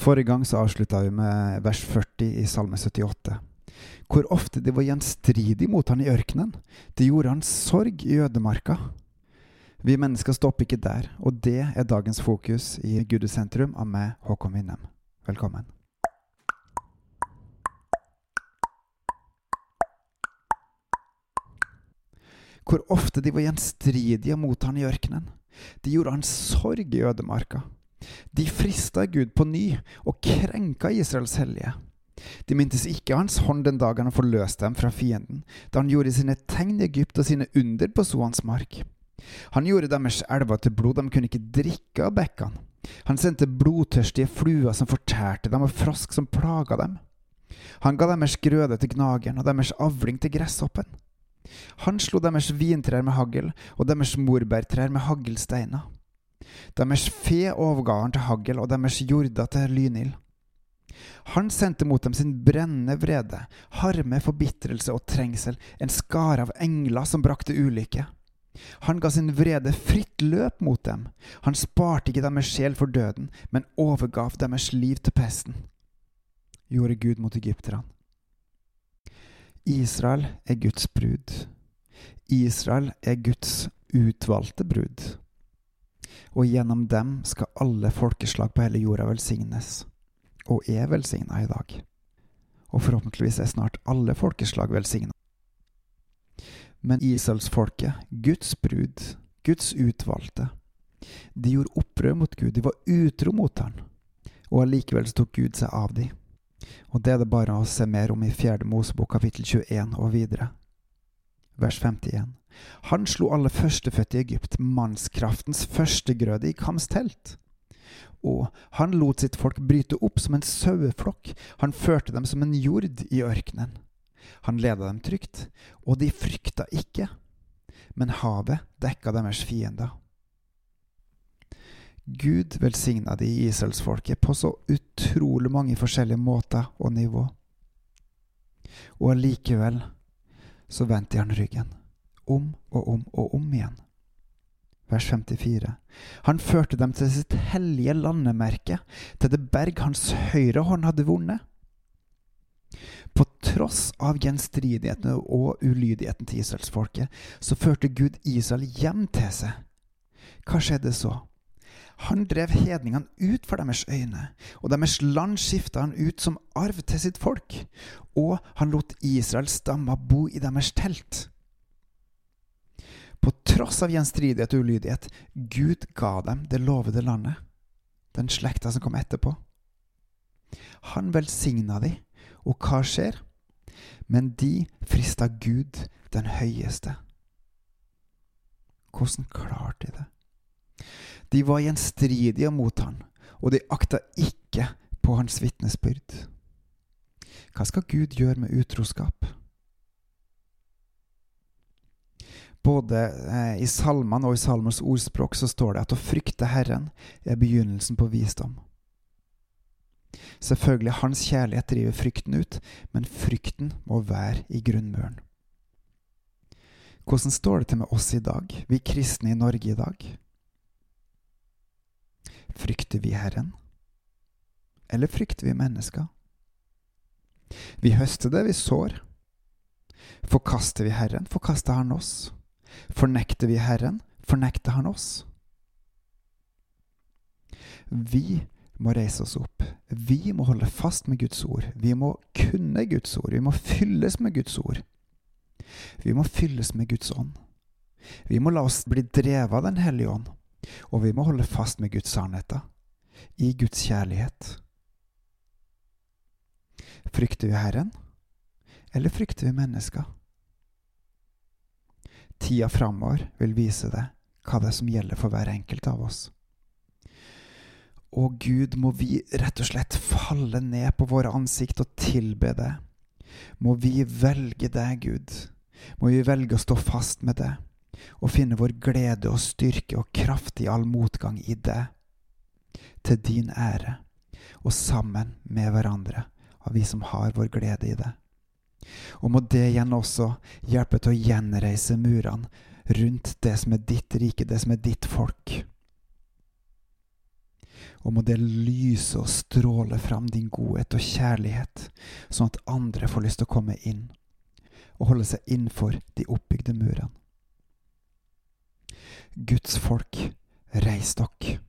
Forrige gang så avslutta vi med vers 40 i Salme 78. Hvor ofte de var gjenstridige mot han i ørkenen. Det gjorde han sorg i ødemarka. Vi mennesker stopper ikke der, og det er dagens fokus i Gudesentrum av meg, Håkon Winnem. Velkommen. Hvor ofte de var gjenstridige mot han i ørkenen. Det gjorde han sorg i ødemarka. De frista Gud på ny og krenka Israels hellige. De mintes ikke hans hånd den dagen han forløste dem fra fienden, da han gjorde sine tegn i Egypt og sine under på Soans mark. Han gjorde deres elver til blod, de kunne ikke drikke av bekkene. Han sendte blodtørstige fluer som fortærte dem, og frosk som plaga dem. Han ga deres grøde til gnageren og deres avling til gresshoppen. Han slo deres vintrær med hagl og deres morbærtrær med haglsteiner. Deres fe overga han til hagl og deres jorder til lynild. Han sendte mot dem sin brennende vrede, harme, forbitrelse og trengsel, en skare av engler som brakte ulykke. Han ga sin vrede fritt løp mot dem. Han sparte ikke deres sjel for døden, men overgav deres liv til pesten. Gjorde Gud mot egypterne. Israel er Guds brud. Israel er Guds utvalgte brud. Og gjennom dem skal alle folkeslag på hele jorda velsignes og er velsigna i dag. Og forhåpentligvis er snart alle folkeslag velsigna. Men Israelsfolket, Guds brud, Guds utvalgte, de gjorde opprør mot Gud, de var utro mot han, og allikevel tok Gud seg av dem. Og det er det bare å se mer om i Fjerde Mosebok kapittel 21 og videre. Vers 51. Han slo alle førstefødte i Egypt, mannskraftens førstegrøde i Kams telt og han lot sitt folk bryte opp som en saueflokk, han førte dem som en jord i ørkenen. Han leda dem trygt, og de frykta ikke, men havet dekka deres fiender. Gud velsigna de Israelsfolket på så utrolig mange forskjellige måter og nivå. Og allikevel så vendte han ryggen, om og om og om igjen vers 54. Han førte dem til sitt hellige landemerke, til det berg hans høyre hånd hadde vunnet. På tross av gjenstridighetene og ulydigheten til israelsfolket, så førte Gud Israel hjem til seg. Hva skjedde så? Han drev hedningene ut for deres øyne, og deres land skifta han ut som arv til sitt folk, og han lot Israels stammer bo i deres telt. På tross av gjenstridighet og ulydighet, Gud ga dem det lovede landet, den slekta som kom etterpå. Han velsigna de, og hva skjer? Men de frista Gud den høyeste. Hvordan klarte de det? De var gjenstridige mot han, og de akta ikke på hans vitnesbyrd. Hva skal Gud gjøre med utroskap? Både eh, i salmene og i salmers ordspråk så står det at å frykte Herren er begynnelsen på visdom. Selvfølgelig, hans kjærlighet driver frykten ut, men frykten må være i grunnmuren. Hvordan står det til med oss i dag, vi kristne i Norge i dag? Frykter vi Herren? Eller frykter vi mennesker? Vi høster det vi sår. Forkaster vi Herren, forkaster Han oss. Fornekter vi Herren, fornekter Han oss. Vi må reise oss opp. Vi må holde fast med Guds ord. Vi må kunne Guds ord. Vi må fylles med Guds ord. Vi må fylles med Guds ånd. Vi må la oss bli drevet av Den hellige ånd, og vi må holde fast med Guds sannheter, i Guds kjærlighet. Frykter vi Herren, eller frykter vi mennesker? Tida framover vil vise det, hva det er som gjelder for hver enkelt av oss. Å Gud, må vi rett og slett falle ned på våre ansikt og tilbe det. Må vi velge deg, Gud. Må vi velge å stå fast med det, og finne vår glede og styrke og kraft i all motgang i det. Til din ære, og sammen med hverandre, av vi som har vår glede i det. Og må det igjen også hjelpe til å gjenreise murene rundt det som er ditt rike, det som er ditt folk. Og må det lyse og stråle fram din godhet og kjærlighet, sånn at andre får lyst til å komme inn og holde seg innenfor de oppbygde murene. Guds folk, reis dere.